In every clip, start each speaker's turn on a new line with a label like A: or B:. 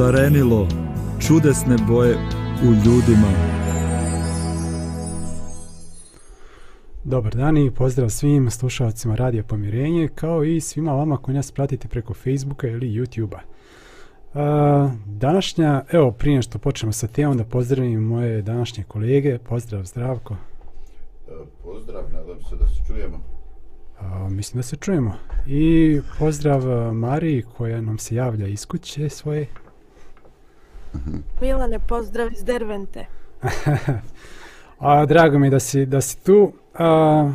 A: šarenilo čudesne boje u ljudima.
B: Dobar dan i pozdrav svim slušalcima Radio Pomirenje, kao i svima vama koji nas pratite preko Facebooka ili YouTube-a. Današnja, evo prije što počnemo sa temom da pozdravim moje današnje kolege. Pozdrav, zdravko.
C: E, pozdrav, nadam se da se čujemo.
B: A, mislim da se čujemo. I pozdrav Mariji koja nam se javlja iz kuće svoje.
D: Milane, pozdrav iz Dervente.
B: A, drago mi da si, da si tu. A,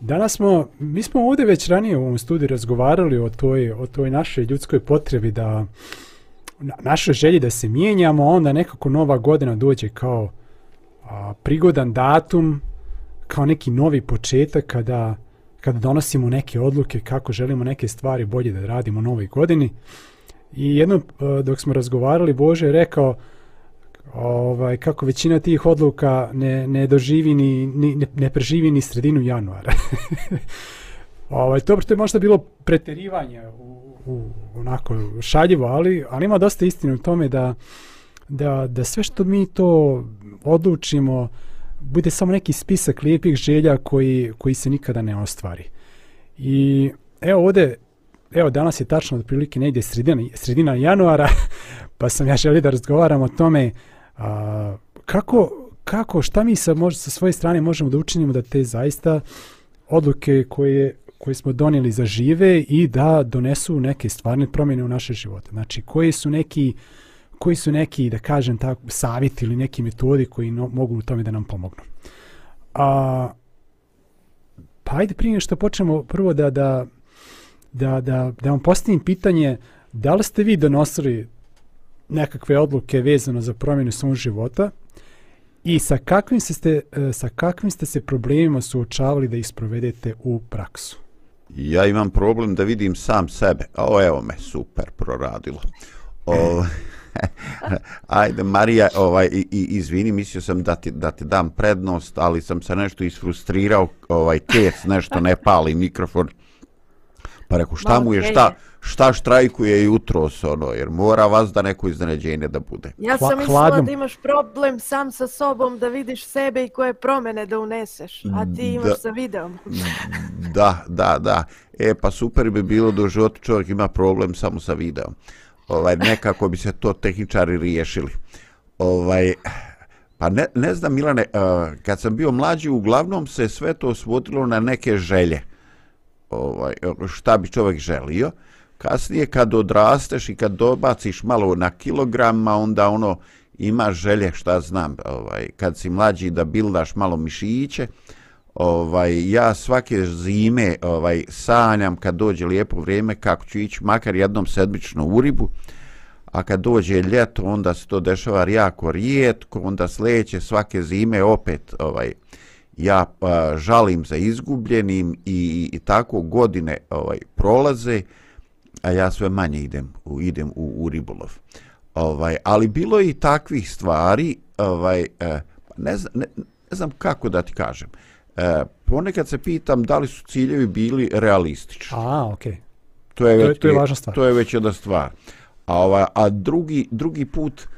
B: danas smo, mi smo ovdje već ranije u ovom studiju razgovarali o toj, o toj našoj ljudskoj potrebi da na, našoj želji da se mijenjamo, onda nekako nova godina dođe kao a, prigodan datum, kao neki novi početak kada, kada donosimo neke odluke kako želimo neke stvari bolje da radimo u novoj godini. I jedno, e, dok smo razgovarali, Bože je rekao, ovaj, kako većina tih odluka ne, ne doživi ni, ni ne, ne preživi ni sredinu januara. ovaj, to, to je možda bilo preterivanje u, u, onako šaljivo, ali, ali ima dosta istine u tome da, da, da sve što mi to odlučimo bude samo neki spisak lijepih želja koji, koji se nikada ne ostvari. I evo ovde, evo danas je tačno otprilike negdje sredina, sredina januara, pa sam ja želio da razgovaram o tome a, kako, kako, šta mi sa, mož, sa svoje strane možemo da učinimo da te zaista odluke koje, koje smo donijeli za žive i da donesu neke stvarne promjene u naše živote. Znači, koji su neki koji su neki, da kažem tako, savjeti ili neki metodi koji no, mogu u tome da nam pomognu. A, pa ajde prije što počnemo prvo da, da, da, da, da vam postavim pitanje da li ste vi donosili nekakve odluke vezano za promjenu svog života i sa kakvim, se ste, e, sa kakvim ste se problemima suočavali da ih sprovedete u praksu?
C: Ja imam problem da vidim sam sebe. O, evo me, super, proradilo. O, ajde, Marija, ovaj, i, i, izvini, mislio sam da ti, da ti dam prednost, ali sam se nešto isfrustrirao, ovaj, kec, nešto ne pali mikrofon. Pa rekao, šta mu je, šta, šta štrajkuje jutro ono, jer mora vas da neko iznenađenje da bude.
D: Ja sam mislila da imaš problem sam sa sobom da vidiš sebe i koje promene da uneseš, a ti imaš da, sa videom.
C: da, da, da. E, pa super bi bilo da u životu čovjek ima problem samo sa videom. Ovaj, nekako bi se to tehničari riješili. Ovaj, pa ne, ne znam, Milane, uh, kad sam bio mlađi, uglavnom se sve to svodilo na neke želje. Ovaj, e, šta bi čovjek želio. Kasnije kad odrasteš i kad dobaciš malo na kilograma, onda ono ima želje, šta znam, ovaj, kad si mlađi da bildaš malo mišiće, ovaj, ja svake zime ovaj, sanjam kad dođe lijepo vrijeme kako ću ići makar jednom sedmično u ribu, a kad dođe ljeto onda se to dešava jako rijetko, onda sledeće svake zime opet ovaj, ja a, žalim za izgubljenim i, i tako godine ovaj prolaze, a ja sve manje idem u idem u, u ribolov. Ovaj, ali bilo je i takvih stvari, ovaj e, ne, znam, ne, ne znam kako da ti kažem. E, ponekad se pitam da li su ciljevi bili realistični.
B: A, okej. Okay.
C: To je,
B: već, to je, to je važna stvar.
C: To je već jedna stvar. A, ovaj, a drugi, drugi put,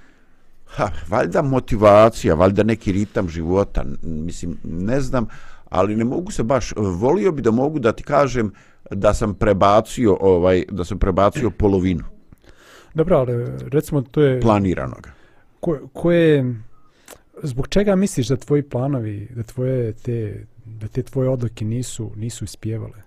C: ha, valjda motivacija, valjda neki ritam života, mislim, ne znam, ali ne mogu se baš, volio bi da mogu da ti kažem, da sam prebacio ovaj da sam prebacio polovinu.
B: Dobro, ali recimo to je
C: planiranog.
B: Ko, ko je zbog čega misliš da tvoji planovi, da tvoje te da te tvoje odluke nisu nisu ispjevale?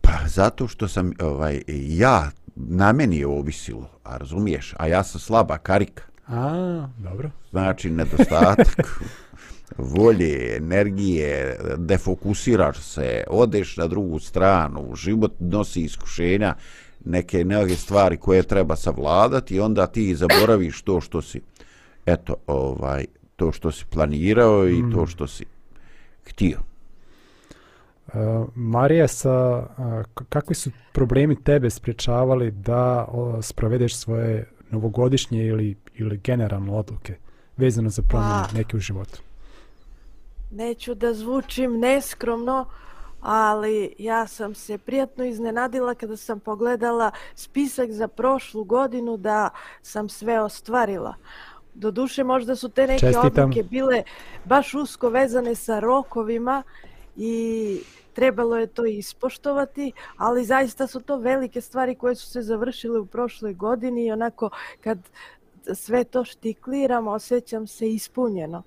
C: Pa zato što sam ovaj ja na meni je ovisilo, a razumiješ, a ja sam slaba karika.
B: A, dobro.
C: Znači nedostatak volje, energije, defokusiraš se, odeš na drugu stranu, život nosi iskušenja, neke neke stvari koje treba savladati i onda ti zaboraviš to što si eto ovaj to što si planirao i mm. to što si htio.
B: Uh, Marija, sa, uh, kakvi su problemi tebe spriječavali da uh, sprovedeš svoje novogodišnje ili, ili generalne odluke vezano za promjene pa, neke u životu?
D: neću da zvučim neskromno, ali ja sam se prijatno iznenadila kada sam pogledala spisak za prošlu godinu da sam sve ostvarila. Doduše možda su te neke
B: Čestitam.
D: odluke bile baš usko vezane sa rokovima i trebalo je to ispoštovati, ali zaista su to velike stvari koje su se završile u prošloj godini i onako kad sve to štikliram osjećam se ispunjeno.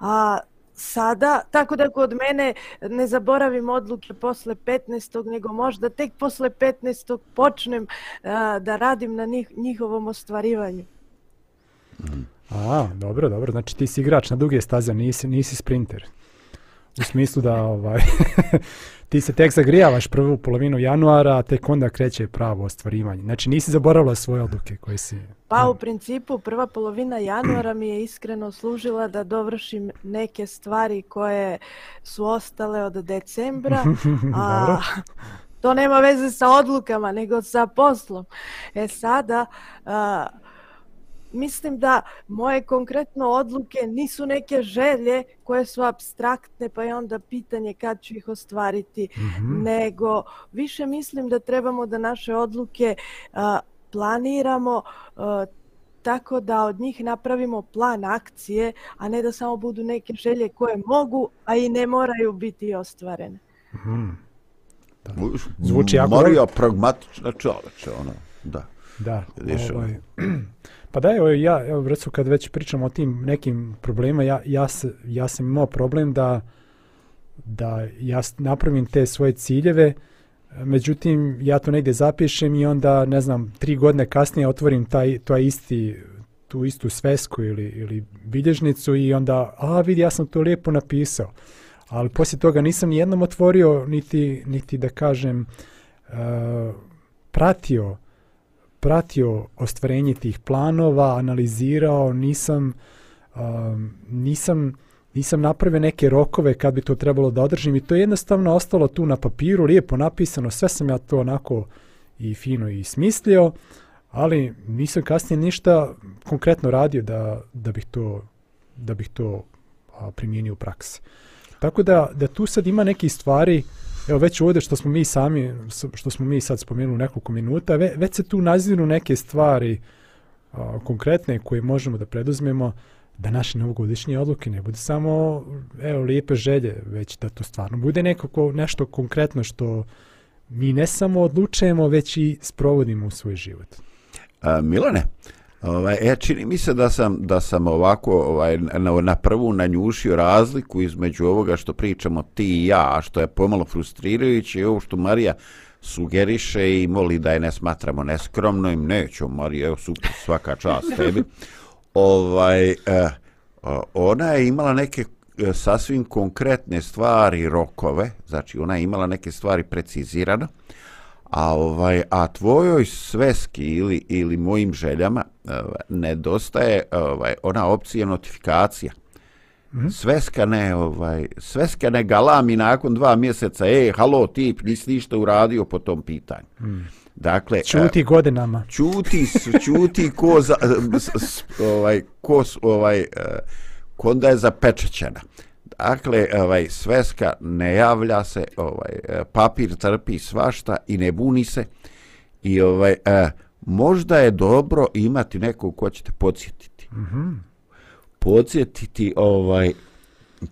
D: A sada, tako da kod mene ne zaboravim odluke posle 15. nego možda tek posle 15. počnem a, da radim na njih, njihovom ostvarivanju.
B: A, dobro, dobro. Znači ti si igrač na duge staze, nisi, nisi sprinter. U smislu da ovaj, ti se tek zagrijavaš prvu polovinu januara, a tek onda kreće pravo ostvarivanje. Znači nisi zaboravila svoje odluke koje si...
D: Pa u principu prva polovina januara mi je iskreno služila da dovršim neke stvari koje su ostale od decembra, a to nema veze sa odlukama nego sa poslom. E sada, a, mislim da moje konkretno odluke nisu neke želje koje su abstraktne pa je onda pitanje kad ću ih ostvariti,
B: Mhm.
D: nego više mislim da trebamo da naše odluke a, planiramo a, tako da od njih napravimo plan akcije, a ne da samo budu neke želje koje mogu, a i ne moraju biti ostvarene.
B: Mhm. Zvuči jako
C: Marija pragmatična čoveče, ono, da.
B: Da, ovaj, pa da, evo ja, evo recimo kad već pričamo o tim nekim problemima, ja, ja, se, ja sam imao problem da, da ja napravim te svoje ciljeve, međutim ja to negdje zapišem i onda, ne znam, tri godine kasnije otvorim taj, taj isti, tu istu svesku ili, ili bilježnicu i onda, a vidi, ja sam to lijepo napisao. Ali poslije toga nisam ni jednom otvorio, niti, niti da kažem, uh, pratio pratio ostvarenje tih planova, analizirao, nisam um, nisam nisam napravio neke rokove kad bi to trebalo da održim i to je jednostavno ostalo tu na papiru, lijepo napisano, sve sam ja to onako i fino i smislio, ali nisam kasnije ništa konkretno radio da, da bih to da bih to a, primijenio u praksi. Tako da, da tu sad ima neki stvari, evo već ovdje što smo mi sami, što smo mi sad spomenuli nekoliko minuta, ve, već se tu naziru neke stvari a, konkretne koje možemo da preduzmemo da naše novogodišnje odluke ne bude samo evo lijepe želje, već da to stvarno bude nekako nešto konkretno što mi ne samo odlučujemo, već i sprovodimo u svoj život.
C: A, Milane, ovaj, ja čini mi se da sam, da sam ovako ovaj, na, na prvu nanjušio razliku između ovoga što pričamo ti i ja, a što je pomalo frustrirajuće i ovo što Marija sugeriše i moli da je ne smatramo neskromnom, neću Marija, evo super, svaka čast tebi. Ovaj, eh, ona je imala neke eh, sasvim konkretne stvari, rokove, znači ona je imala neke stvari precizirano, a ovaj a tvojoj sveski ili ili mojim željama ovaj, nedostaje ovaj ona opcija notifikacija. Mm -hmm. Sveska ne ovaj sveska ne galami nakon dva mjeseca ej halo tip nisi ništa uradio po tom pitanju. Mm. Dakle,
B: Čuti godinama.
C: čuti, čuti ko, za, s, s, ovaj, ko, ovaj, eh, ko onda je zapečećena. Dakle, ovaj, sveska ne javlja se, ovaj, eh, papir trpi svašta i ne buni se. I ovaj, eh, možda je dobro imati nekog ko će te podsjetiti. Mm -hmm. Podsjetiti, ovaj,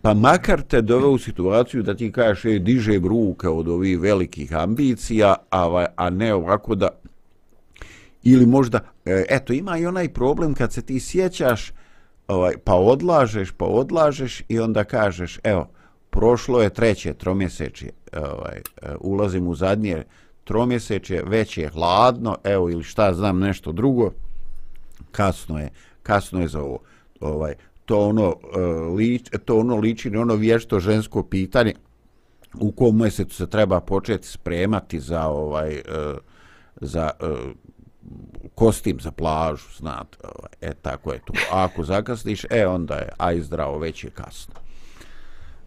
C: pa makar te doveo u situaciju da ti kažeš, ej, dižem ruke od ovih velikih ambicija, a, ovaj, a ne ovako da ili možda, e, eto, ima i onaj problem kad se ti sjećaš, ovaj, pa odlažeš, pa odlažeš i onda kažeš, evo, prošlo je treće tromjesečje, ovaj, e, ulazim u zadnje tromjesečje, već je hladno, evo, ili šta znam, nešto drugo, kasno je, kasno je za ovo. Ovaj, to ono, uh, lič, to ono liči na ono vješto žensko pitanje u kom mjesecu se treba početi spremati za ovaj uh, za uh, kostim za plažu, znate, ovaj, e tako je tu. A ako zakasniš, e onda je aj zdravo, već je kasno.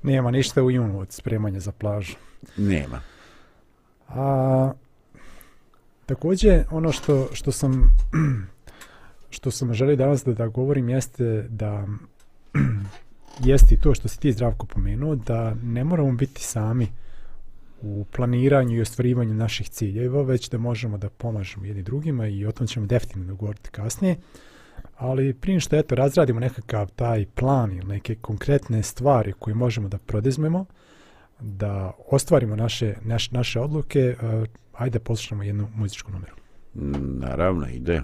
B: Nema ništa u junu od spremanja za plažu.
C: Nema.
B: A također ono što, što sam što sam želio danas da, da govorim jeste da jeste i to što si ti zdravko pomenuo da ne moramo biti sami u planiranju i ostvarivanju naših ciljeva, već da možemo da pomažemo jedni drugima i o tom ćemo definitivno govoriti kasnije. Ali prije što eto, razradimo nekakav taj plan ili neke konkretne stvari koje možemo da prodizmemo, da ostvarimo naše, naš, naše odluke, uh, ajde poslušamo jednu muzičku numeru.
E: Naravno, ide.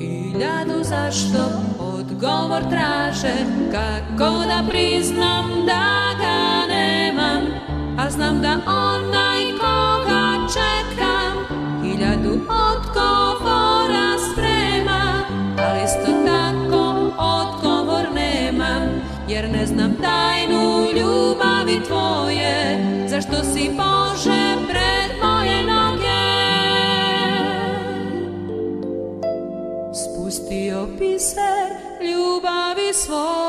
E: I ljadu zašto odgovor traže Kako da priznam da ga nemam. A znam da onaj koga čekam. I ljadu odgovora sprema Ali isto tako odgovor nemam. Jer ne znam tajnu ljubavi tvoje Zašto si Bože pred moje noge? saw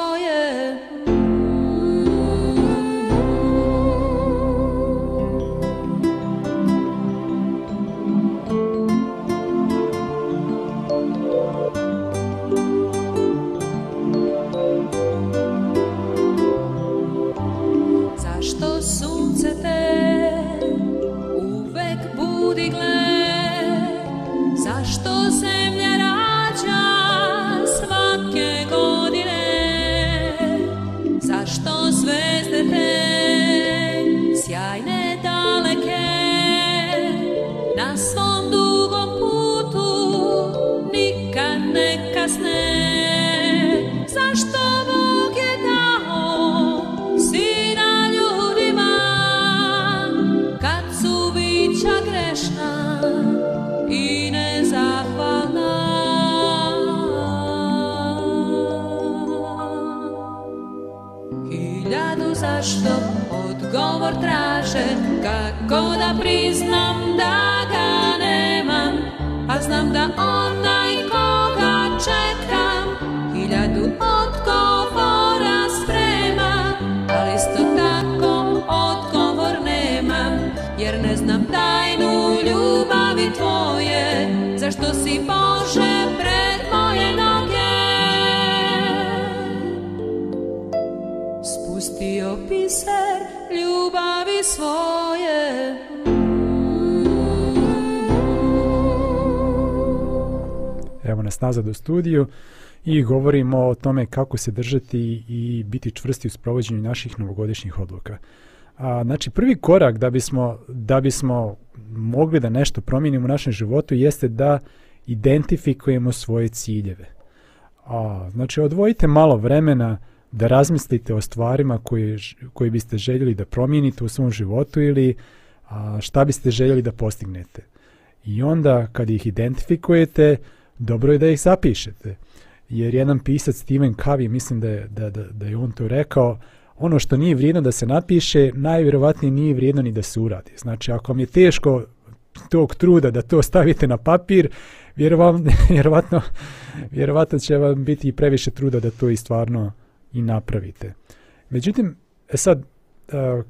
E: da priznam da ga nemam, a znam da on
B: Evo nas nazad u studiju i govorimo o tome kako se držati i biti čvrsti u sprovođenju naših novogodišnjih odluka. A, znači, prvi korak da bismo, da bismo mogli da nešto promijenimo u našem životu jeste da identifikujemo svoje ciljeve. A, znači, odvojite malo vremena da razmislite o stvarima koje, koje biste željeli da promijenite u svom životu ili a, šta biste željeli da postignete. I onda, kad ih identifikujete, dobro je da ih zapišete. Jer jedan pisac Steven Covey, mislim da je, da, da, da je on to rekao, ono što nije vrijedno da se napiše, najvjerovatnije nije vrijedno ni da se uradi. Znači, ako vam je teško tog truda da to stavite na papir, vjerovatno, vjerovatno će vam biti previše truda da to i stvarno i napravite. Međutim, e sad, e,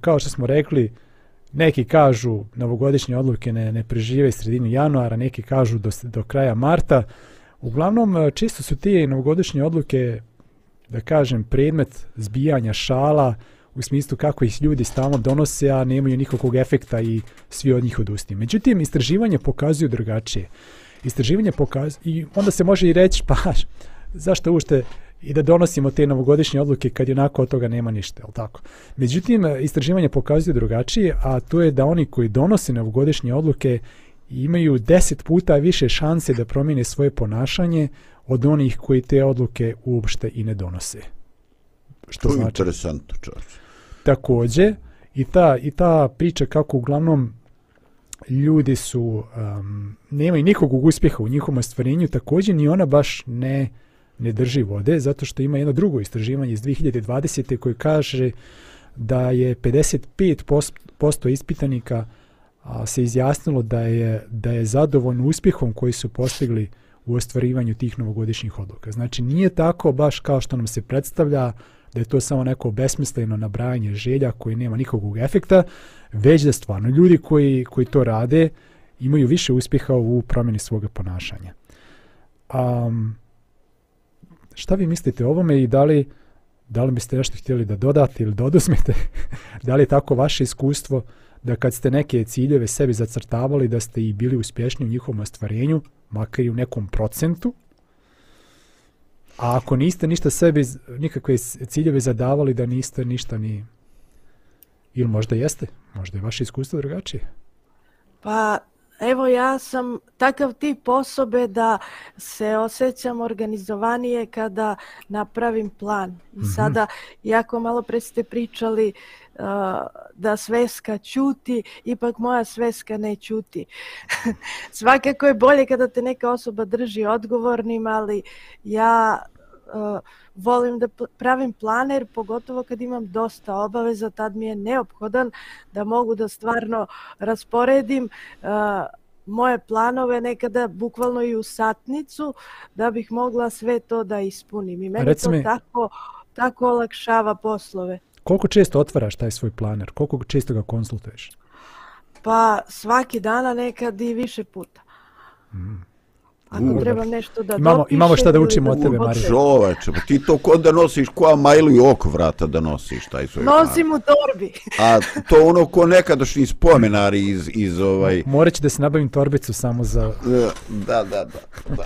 B: kao što smo rekli, neki kažu novogodišnje odluke ne, ne prežive sredinu januara, neki kažu do, do kraja marta. Uglavnom, e, čisto su ti novogodišnje odluke, da kažem, predmet zbijanja šala, u smislu kako ih ljudi stalno donose, a nemaju nikakvog efekta i svi od njih odustaju. Međutim, istraživanje pokazuju drugačije. Istraživanje pokazuju, i onda se može i reći, pa, zašto ušte i da donosimo te novogodišnje odluke kad onako od toga nema ništa, je tako? Međutim, istraživanje pokazuje drugačije, a to je da oni koji donose novogodišnje odluke imaju deset puta više šanse da promijene svoje ponašanje od onih koji te odluke uopšte i ne donose.
C: Što to znači? interesantno, čovječ.
B: Takođe, i ta, i ta priča kako uglavnom ljudi su, um, nemaju nikog uspjeha u njihovom ostvarenju, takođe ni ona baš ne uh, ne drži vode, zato što ima jedno drugo istraživanje iz 2020. koje kaže da je 55% ispitanika a, se izjasnilo da je, da je zadovoljno uspjehom koji su postigli u ostvarivanju tih novogodišnjih odluka. Znači nije tako baš kao što nam se predstavlja da je to samo neko besmisleno nabrajanje želja koji nema nikakvog efekta, već da stvarno ljudi koji, koji to rade imaju više uspjeha u promjeni svoga ponašanja. Um, Šta vi mislite o ovome i da li, da li biste nešto htjeli da dodate ili doduzmete? da li je tako vaše iskustvo da kad ste neke ciljeve sebi zacrtavali da ste i bili uspješni u njihovom ostvarenju, makar i u nekom procentu, a ako niste ništa sebi, nikakve ciljeve zadavali da niste ništa ni... Ili možda jeste, možda je vaše iskustvo drugačije.
D: Pa Evo ja sam takav tip osobe da se osjećam organizovanije kada napravim plan. I mhm. sada, iako malo pre ste pričali uh, da sveska čuti, ipak moja sveska ne čuti. Svakako je bolje kada te neka osoba drži odgovornim, ali ja uh, volim da pravim planer, pogotovo kad imam dosta obaveza, tad mi je neophodan da mogu da stvarno rasporedim uh, moje planove nekada bukvalno i u satnicu da bih mogla sve to da ispunim. I meni to mi, tako, tako olakšava poslove.
B: Koliko često otvaraš taj svoj planer? Koliko često ga konsultuješ?
D: Pa svaki dana nekad i više puta. Mm. Ako uh, treba nešto da
B: imamo, dopiše... Imamo šta da učimo od tebe, Marija.
C: Čoveče, pa ti to kod da nosiš koja majlu i oko vrata da nosiš taj svoj
D: Nosim u torbi.
C: A to ono ko nekadašnji spomenari iz, iz ovaj...
B: Morat će da se nabavim torbicu samo za...
C: Da, da, da. da.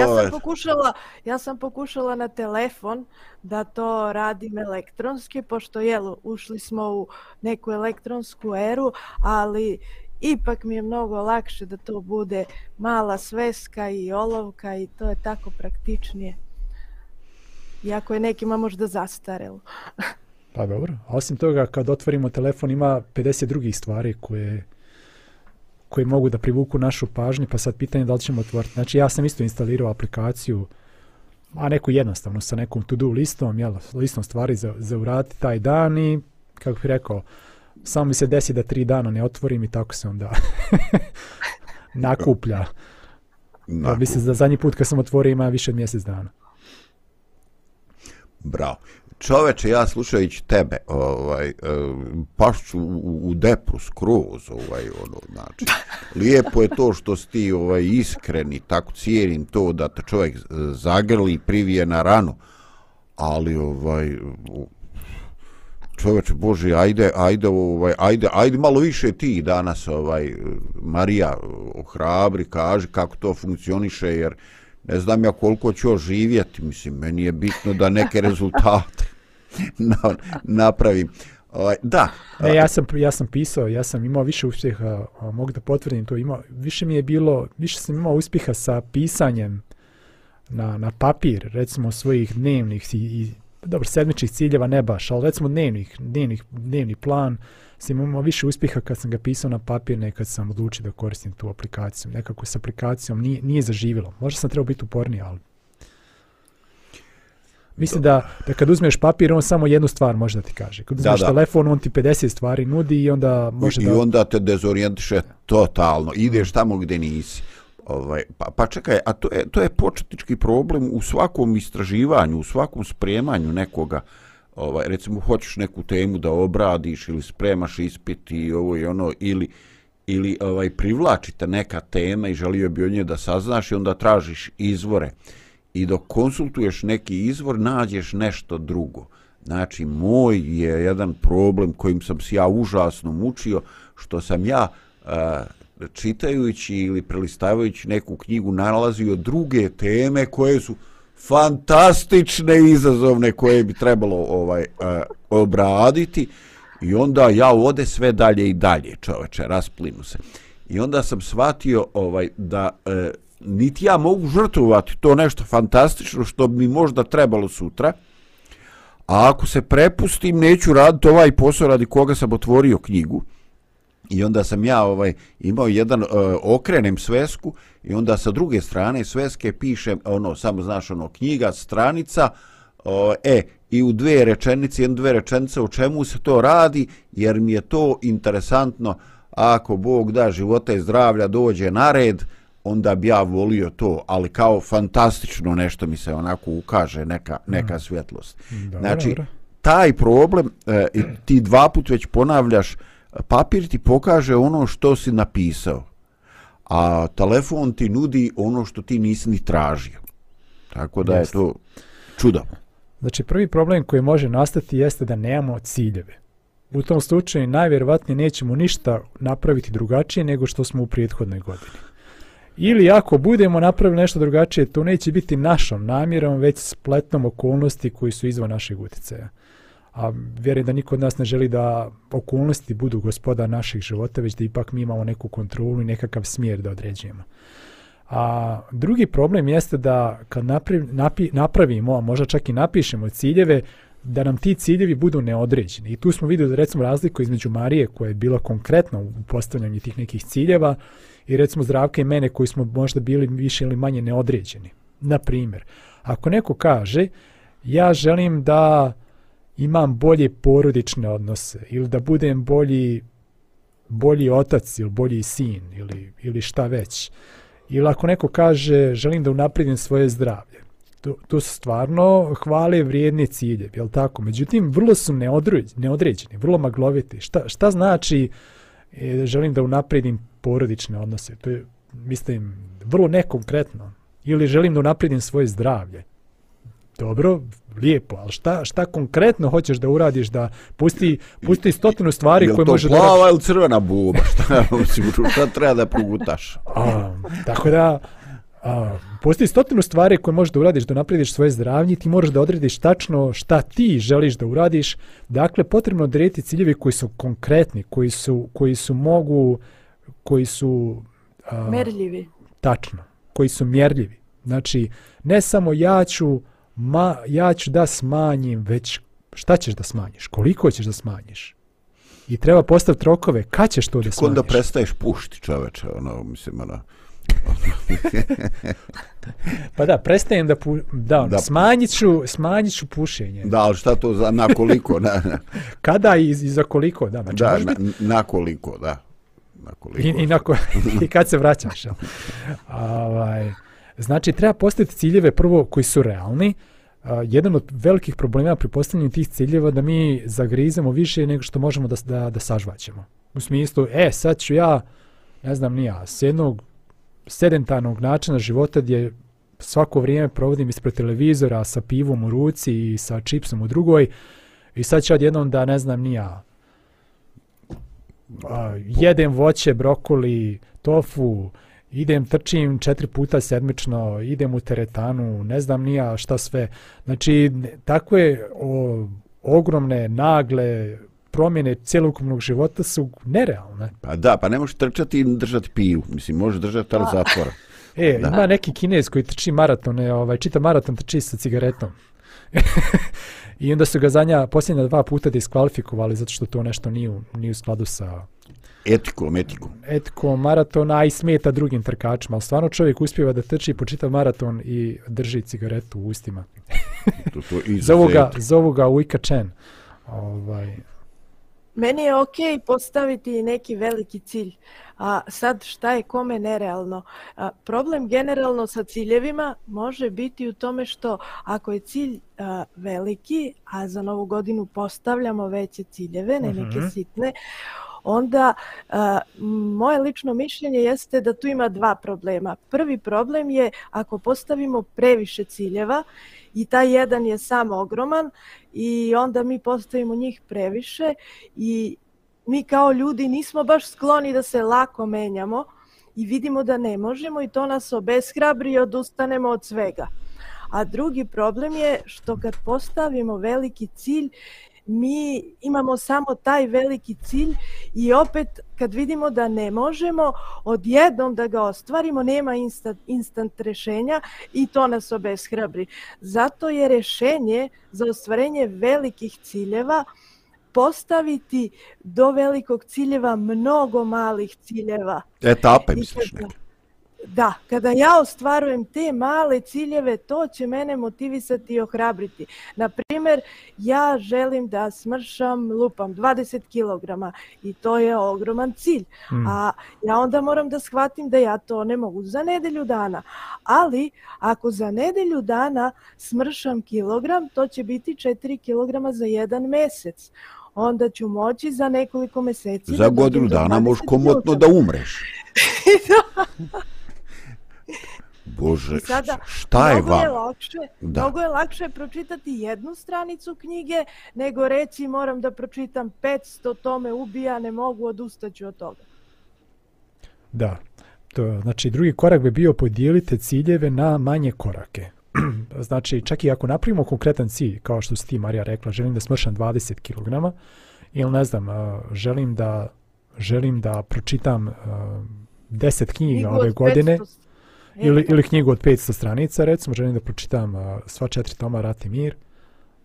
D: Ja sam pokušala, ja sam pokušala na telefon da to radim elektronski, pošto jel, ušli smo u neku elektronsku eru, ali ipak mi je mnogo lakše da to bude mala sveska i olovka i to je tako praktičnije. Iako je nekima možda zastarelo.
B: pa dobro. A osim toga, kad otvorimo telefon, ima 50 drugih stvari koje koje mogu da privuku našu pažnju, pa sad pitanje da li ćemo otvoriti. Znači, ja sam isto instalirao aplikaciju, a neku jednostavno sa nekom to-do listom, jel, listom stvari za, za uraditi taj dan i, kako bih rekao, samo mi se desi da tri dana ne otvorim i tako se onda nakuplja. Nakup. Pa mislim da zadnji put kad sam otvorio ima više od mjesec dana.
C: Bravo. Čoveče, ja slušajući tebe, ovaj, pašću u, u depu skroz, ovaj, ono, znači, lijepo je to što si ti ovaj, iskreni, tako cijenim to da te čovjek zagrli i privije na ranu, ali, ovaj, čoveče Bože, ajde, ajde, ovaj, ajde, ajde malo više ti danas, ovaj, Marija, ohrabri, kaži kako to funkcioniše, jer ne znam ja koliko ću živjeti, mislim, meni je bitno da neke rezultate na, napravim. Ovaj, da.
B: E, ja sam ja sam pisao, ja sam imao više uspjeha, mogu da potvrdim to, imao više mi je bilo, više sam imao uspjeha sa pisanjem na, na papir, recimo svojih dnevnih i, i dobro, sedmičnih ciljeva ne baš, ali recimo dnevnih, dnevnih, dnevni plan, sam imao više uspjeha kad sam ga pisao na papir, ne kad sam odlučio da koristim tu aplikaciju. Nekako s aplikacijom nije, nije zaživilo. Možda sam trebao biti uporniji, ali Mislim da, da kad uzmeš papir, on samo jednu stvar može da ti kaže. Kad uzmeš da, da. telefon, on ti 50 stvari nudi i onda može
C: I,
B: da...
C: I onda te dezorijentiše totalno. Ideš tamo gdje nisi. Ovaj, pa, pa čekaj, a to je, to je početnički problem u svakom istraživanju, u svakom spremanju nekoga. Ovaj, recimo, hoćeš neku temu da obradiš ili spremaš ispit i ovo i ono, ili, ili ovaj, privlačite neka tema i želio bi od nje da saznaš i onda tražiš izvore i dok konsultuješ neki izvor nađeš nešto drugo. Znači, moj je jedan problem kojim sam se ja užasno mučio, što sam ja eh, čitajući ili prelistavajući neku knjigu nalazio druge teme koje su fantastične i izazovne koje bi trebalo ovaj uh, obraditi. I onda ja ode sve dalje i dalje čoveče rasplinu se. I onda sam shvatio ovaj da uh, niti ja mogu žrtvovati to nešto fantastično što bi mi možda trebalo sutra, a ako se prepustim, neću raditi ovaj posao radi koga sam otvorio knjigu, i onda sam ja ovaj imao jedan uh, okrenem svesku i onda sa druge strane sveske pišem ono samo znaš ono knjiga stranica uh, e i u dve rečenice jedne dve rečenice o čemu se to radi jer mi je to interesantno ako Bog da života i zdravlja dođe na red uh, onda bi ja volio to, ali kao fantastično nešto mi se onako ukaže, neka, neka mm. svjetlost. Dobro, znači, taj problem, e, ti dva put već ponavljaš, papir ti pokaže ono što si napisao, a telefon ti nudi ono što ti nisi ni tražio. Tako da jeste. je to čudo.
B: Znači, prvi problem koji može nastati jeste da nemamo ciljeve. U tom slučaju najvjerovatnije nećemo ništa napraviti drugačije nego što smo u prijethodnoj godini. Ili ako budemo napravili nešto drugačije, to neće biti našom namjerom, već spletnom okolnosti koji su izvan našeg utjecaja. A vjerujem da niko od nas ne želi da okolnosti budu gospoda naših života, već da ipak mi imamo neku kontrolu i nekakav smjer da određujemo. A drugi problem jeste da kad napravi, napi, napravimo, a možda čak i napišemo ciljeve, da nam ti ciljevi budu neodređeni. I tu smo vidjeli recimo razliku između Marije koja je bila konkretna u postavljanju tih nekih ciljeva i recimo zdravke i mene koji smo možda bili više ili manje neodređeni. Na primjer, ako neko kaže ja želim da imam bolje porodične odnose ili da budem bolji bolji otac ili bolji sin ili, ili šta već. Ili ako neko kaže želim da unapredim svoje zdravlje. To, to su stvarno hvale vrijedne cilje, je tako? Međutim, vrlo su neodređeni, neodređeni vrlo magloviti. Šta, šta znači e, želim da unapredim porodične odnose. To je, mislim, vrlo nekonkretno. Ili želim da unapredim svoje zdravlje. Dobro, lijepo, ali šta, šta konkretno hoćeš da uradiš da pusti, pusti stotinu stvari koje može da...
C: Je to plava ili crvena buba? Šta, šta treba da progutaš?
B: A, tako da, a, pusti stotinu stvari koje možeš da uradiš da naprediš svoje zdravlje, ti moraš da odrediš tačno šta ti želiš da uradiš. Dakle, potrebno odrediti ciljevi koji su konkretni, koji su, koji su mogu koji su
D: a, merljivi.
B: Tačno, koji su mjerljivi. Znači, ne samo ja ću, ma, ja ću da smanjim, već šta ćeš da smanjiš, koliko ćeš da smanjiš. I treba postaviti rokove, kad ćeš to da smanjiš.
C: Onda prestaješ pušti čoveče, ono, mislim, ono,
B: pa da, prestajem da, pu, da, ono, da. Smanjit, ću, smanjit ću pušenje.
C: Da, ali šta to za, na koliko? Na, na.
B: Kada i, i za koliko? Da, znači,
C: da na, na koliko, da
B: na koliko. I, i, na ko, i kad se vraćaš. ovaj, znači, treba postaviti ciljeve prvo koji su realni. Jedan od velikih problema pri postavljanju tih ciljeva da mi zagrizemo više nego što možemo da, da, da sažvaćemo. U smislu, e, sad ću ja, ne znam nija, s jednog sedentarnog načina života gdje svako vrijeme provodim ispred televizora sa pivom u ruci i sa čipsom u drugoj, I sad ću odjednom da ne znam nija, a, jedem voće, brokoli, tofu, idem, trčim četiri puta sedmično, idem u teretanu, ne znam nija šta sve. Znači, takve o, ogromne, nagle promjene celokupnog života su nerealne.
C: Pa da, pa ne možeš trčati i držati pivu. Mislim, možeš držati, ali zatvora.
B: E,
C: Da.
B: ima neki kinez koji trči maratone, ovaj, čita maraton, trči sa cigaretom. I onda su ga zadnja, posljednja dva puta diskvalifikovali zato što to nešto nije, u- nije u skladu sa
C: Etikom, etikom.
B: etikom maratona, a i smeta drugim trkačima. Ali stvarno čovjek uspjeva da trči po čitav maraton i drži cigaretu u ustima.
C: To, to
B: Zovu ga, zovu ga Ujka Chen. Ovaj,
D: Meni je okej postaviti neki veliki cilj. A sad šta je kome nerealno? A, problem generalno sa ciljevima može biti u tome što ako je cilj a, veliki, a za novu godinu postavljamo veće ciljeve, ne neke
B: Mhm.
D: sitne, onda a, moje lično mišljenje jeste da tu ima dva problema. Prvi problem je ako postavimo previše ciljeva i taj jedan je sam ogroman i onda mi postavimo njih previše i mi kao ljudi nismo baš skloni da se lako menjamo i vidimo da ne možemo i to nas obeshrabri i odustanemo od svega. A drugi problem je što kad postavimo veliki cilj, mi imamo samo taj veliki cilj i opet kad vidimo da ne možemo odjednom da ga ostvarimo, nema instant, instant rešenja i to nas obeshrabri. Zato je rešenje za ostvarenje velikih ciljeva postaviti do velikog ciljeva mnogo malih ciljeva.
C: Etape, misliš neke.
D: Da, kada ja ostvarujem te male ciljeve, to će mene motivisati i ohrabriti. Na primjer, ja želim da smršam, lupam, 20 kg i to je ogroman cilj.
B: mm,
D: A ja onda moram da shvatim da ja to ne mogu za nedelju dana. Ali ako za nedelju dana smršam kilogram, to će biti 4 kg za jedan mesec. Onda ću moći za nekoliko meseci
C: Za
D: da
C: godinu dana
D: 20
C: možeš komotno da umreš. Bože,
D: I sada,
C: šta je
D: mnogo je
C: vam?
D: lakše,
C: Da.
D: mnogo je lakše pročitati jednu stranicu knjige nego reći moram da pročitam 500, to me ubija, ne mogu, odustaću od toga.
B: Da. To, znači, drugi korak bi bio podijelite ciljeve na manje korake. znači, čak i ako napravimo konkretan cilj, kao što si ti, Marija, rekla, želim da smršam 20 kg, ili ne znam, želim da želim da pročitam a, 10 knjiga
D: Knjigu
B: ove
D: od
B: godine,
D: 500
B: ili, ili knjigu od 500 stranica, recimo, želim da pročitam a, sva četiri toma Rat i mir,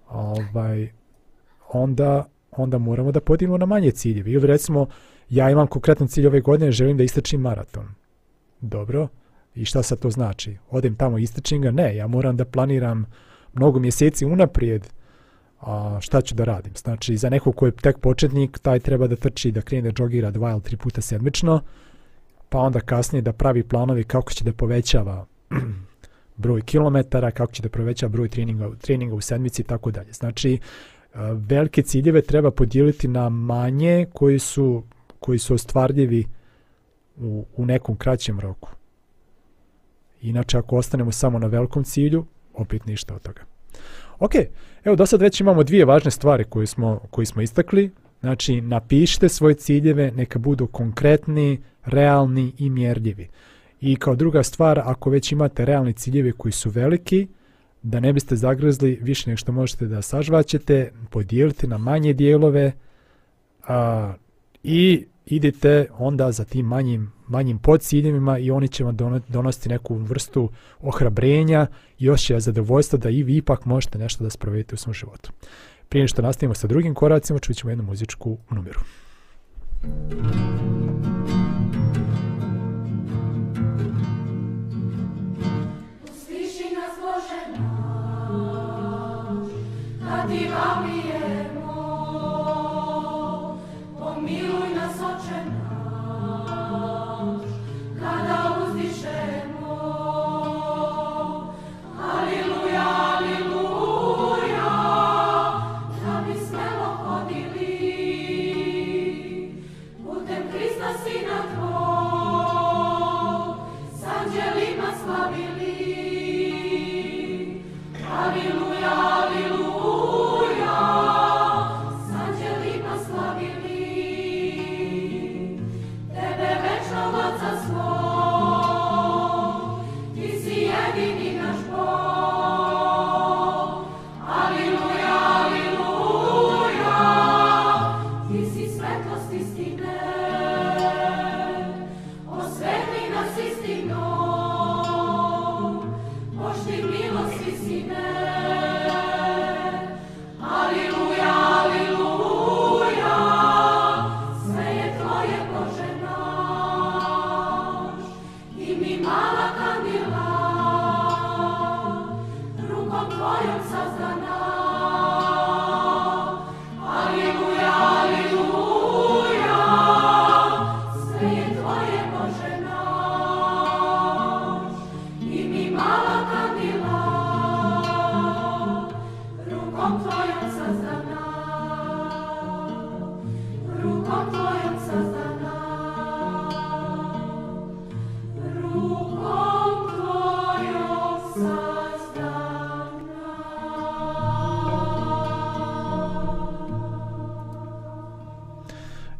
B: ovaj, onda, onda moramo da podijelimo na manje ciljeve. Ili recimo, ja imam konkretan cilj ove godine, želim da istrčim maraton. Dobro, i šta sad to znači? Odem tamo i istrčim ga? Ne, ja moram da planiram mnogo mjeseci unaprijed a, šta ću da radim. Znači, za nekog ko je tek početnik, taj treba da trči, da krene da džogira dva ili tri puta sedmično, pa onda kasnije da pravi planovi kako će da povećava broj kilometara, kako će da povećava broj treninga, treninga u sedmici i tako dalje. Znači, e, velike ciljeve treba podijeliti na manje koji su, koji su ostvarljivi u, u nekom kraćem roku. Inače, ako ostanemo samo na velikom cilju, opet ništa od toga. Ok, evo do sad već imamo dvije važne stvari koje smo, koje smo istakli. Znači, napišite svoje ciljeve, neka budu konkretni, realni i mjerljivi. I kao druga stvar, ako već imate realni ciljeve koji su veliki, da ne biste zagrzli više nego što možete da sažvaćete, podijelite na manje dijelove a, i idite onda za tim manjim, manjim podciljevima i oni će vam donositi neku vrstu ohrabrenja i još je zadovoljstva da i vi ipak možete nešto da sprovedete u svom životu. Prije nego što nastavimo sa drugim koracima, čućemo jednu muzičku numeru.
E: Sliši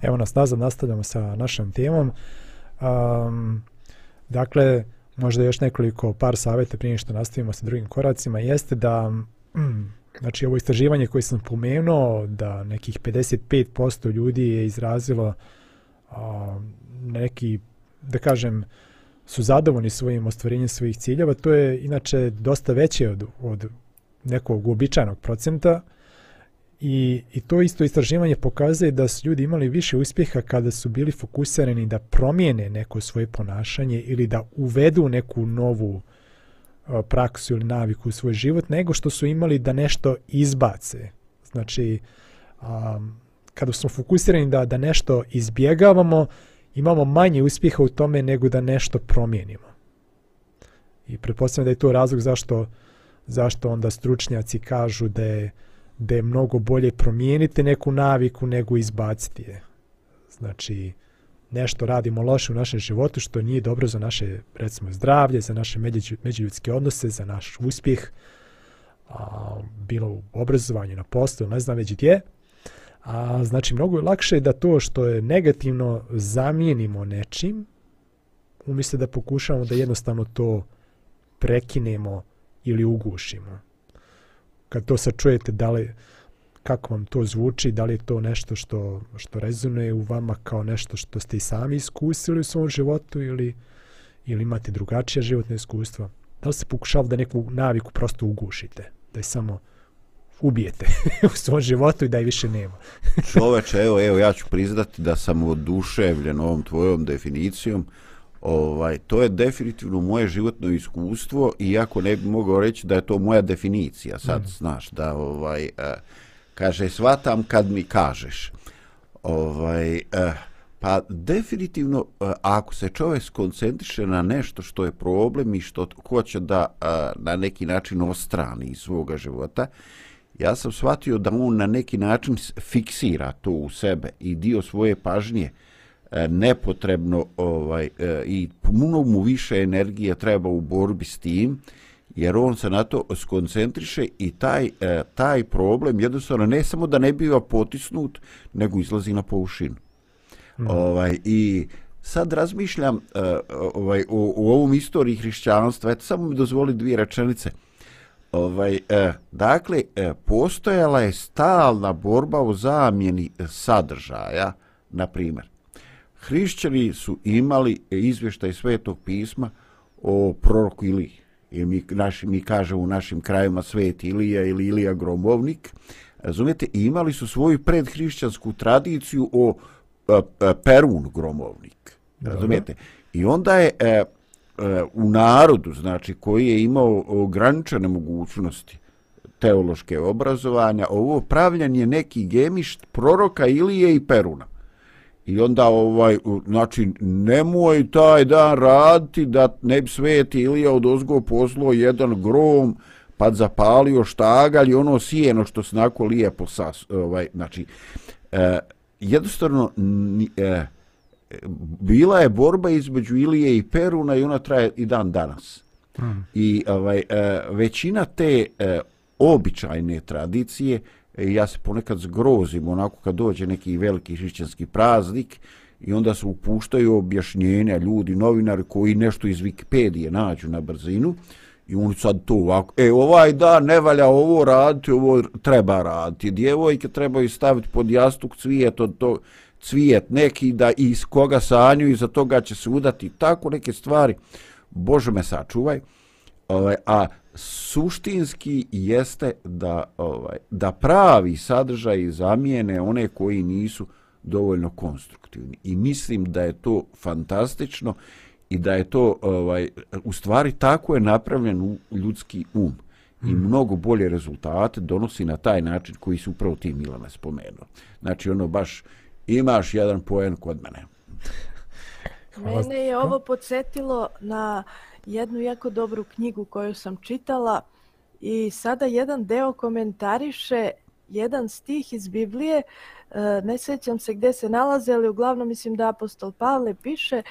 B: Evo nas nazad, nastavljamo sa našom temom. Um, dakle, možda još nekoliko par savjeta prije što nastavimo sa drugim koracima, jeste da, mm, znači ovo istraživanje koje sam pomenuo, da nekih 55% ljudi je izrazilo um, neki, da kažem, su zadovoljni svojim ostvarenjem svojih ciljeva, to je inače dosta veće od, od nekog uobičajenog procenta i, i to isto istraživanje pokazuje da su ljudi imali više uspjeha kada su bili fokusirani da promijene neko svoje ponašanje ili da uvedu neku novu a, praksu ili naviku u svoj život nego što su imali da nešto izbace. Znači, a, kada smo fokusirani da, da nešto izbjegavamo, imamo manje uspjeha u tome nego da nešto promijenimo. I pretpostavljam da je to razlog zašto, zašto onda stručnjaci kažu da je, da je mnogo bolje promijeniti neku naviku nego izbaciti je. Znači, nešto radimo loše u našem životu što nije dobro za naše, recimo, zdravlje, za naše međuljudske odnose, za naš uspjeh, a, bilo u obrazovanju, na poslu, ne znam već gdje, A, znači, mnogo je lakše da to što je negativno zamijenimo nečim, umjesto da pokušamo da jednostavno to prekinemo ili ugušimo. Kad to sad čujete, da li, kako vam to zvuči, da li je to nešto što, što rezonuje u vama kao nešto što ste i sami iskusili u svom životu ili, ili imate drugačije životne iskustva? Da li se pokušavali da neku naviku prosto ugušite? Da je samo ubijete u svom životu i da je više nema.
C: Čoveče, evo, evo, ja ću priznati da sam oduševljen ovom tvojom definicijom. Ovaj, to je definitivno moje životno iskustvo, iako ne bi mogao reći da je to moja definicija. Sad, mm. znaš, da, ovaj, eh, kaže, svatam kad mi kažeš. Ovaj, eh, pa, definitivno, eh, ako se čovjek skoncentriše na nešto što je problem i što hoće da eh, na neki način ostrani iz svoga života, eh, ja sam shvatio da on na neki način fiksira to u sebe i dio svoje pažnje e, nepotrebno ovaj e, i puno mu više energije treba u borbi s tim jer on se na to skoncentriše i taj, e, taj problem jednostavno ne samo da ne biva potisnut nego izlazi na površinu. Mm. Ovaj, I sad razmišljam ovaj, o, o ovom istoriji hrišćanstva, eto samo mi dozvoli dvije rečenice. Ovaj, e, dakle, e, postojala je stalna borba u zamjeni sadržaja, na primjer. Hrišćani su imali izvještaj svetog pisma o proroku Iliji. I mi, naši, mi kažemo u našim krajima svet Ilija ili Ilija Gromovnik. Razumijete, imali su svoju predhrišćansku tradiciju o a, e, a, e, Perun Gromovnik. Razumijete? I onda je e, u narodu, znači koji je imao ograničene mogućnosti teološke obrazovanja, ovo pravljanje neki gemišt proroka Ilije i Peruna. I onda ovaj, znači, nemoj taj dan raditi da ne bi sveti Ilija od ozgo poslo jedan grom, pa zapalio štagalj i ono sijeno što se nako lijepo sas, ovaj, znači, eh, jednostavno, eh, bila je borba između Ilije i Peruna i ona traje i dan danas. Hmm. I ovaj, e, većina te e, običajne tradicije, E, ja se ponekad zgrozim onako kad dođe neki veliki hrišćanski praznik i onda se upuštaju objašnjenja ljudi, novinari koji nešto iz Wikipedije nađu na brzinu i oni sad to ovako, e ovaj da ne valja ovo raditi, ovo treba raditi. Djevojke trebaju staviti pod jastuk cvijet od to, cvijet neki da iz koga sanju i za toga će se udati. Tako neke stvari. Bože me sačuvaj. Ovaj, a suštinski jeste da ovaj, da pravi sadržaj zamijene one koji nisu dovoljno konstruktivni i mislim da je to fantastično i da je to ovaj u stvari tako je napravljen u ljudski um i mm. mnogo bolje rezultate donosi na taj način koji su upravo ti Milana spomenuo. Znači ono baš imaš jedan poen kod mene.
D: Mene je ovo podsjetilo na jednu jako dobru knjigu koju sam čitala i sada jedan deo komentariše jedan stih iz Biblije, e, ne sjećam se gdje se nalaze, ali uglavnom mislim da apostol Pavle piše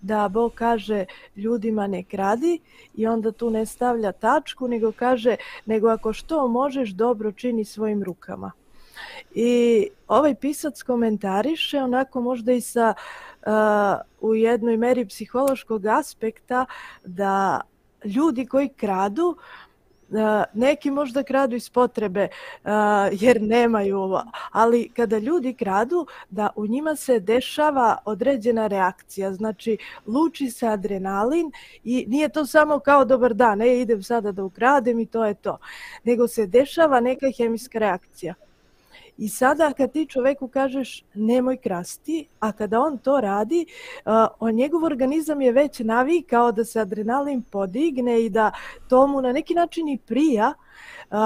D: da Bog kaže ljudima ne kradi i onda tu ne stavlja tačku, nego kaže nego ako što možeš dobro čini svojim rukama. I ovaj pisac komentariše onako možda i sa uh, u jednoj meri psihološkog aspekta da ljudi koji kradu uh, neki možda kradu iz potrebe uh, jer nemaju ovo, ali kada ljudi kradu da u njima se dešava određena reakcija, znači luči se adrenalin i nije to samo kao dobar dan, ne idem sada da ukradem i to je to, nego se dešava neka hemijska reakcija. I sada kad ti čoveku kažeš nemoj krasti, a kada on to radi, uh, on njegov organizam je već navikao da se adrenalin podigne i da to mu na neki način i prija, uh,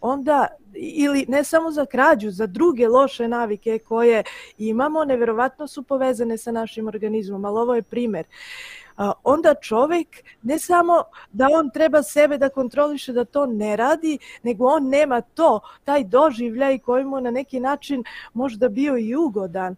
D: onda ili ne samo za krađu, za druge loše navike koje imamo, neverovatno su povezane sa našim organizmom, ali ovo je primer. Uh, onda čovek ne samo da on treba sebe da kontroliše da to ne radi, nego on nema to, taj doživljaj koji mu na neki način možda bio i ugodan.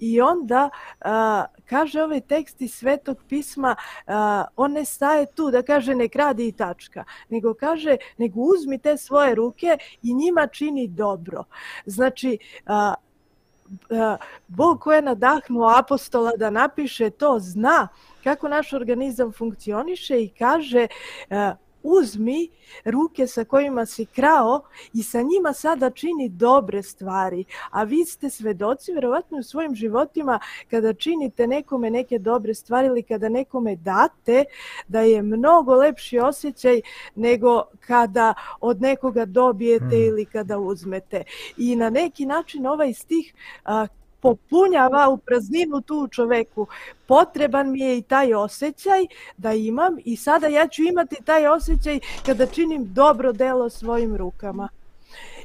D: I onda a, kaže ovaj tekst iz Svetog pisma, a, on ne staje tu da kaže ne kradi i tačka, nego kaže nego uzmi te svoje ruke i njima čini dobro. Znači, a, Eh, Bog ko je nadahnuo apostola da napiše to zna kako naš organizam funkcioniše i kaže eh, uzmi ruke sa kojima si krao i sa njima sada čini dobre stvari. A vi ste svedoci, vjerovatno u svojim životima, kada činite nekome neke dobre stvari ili kada nekome date, da je mnogo lepši osjećaj nego kada od nekoga dobijete hmm. ili kada uzmete. I na neki način ovaj stih uh, popunjava u prazninu tu u čoveku. Potreban mi je i taj osjećaj da imam i sada ja ću imati taj osjećaj kada činim dobro delo svojim rukama.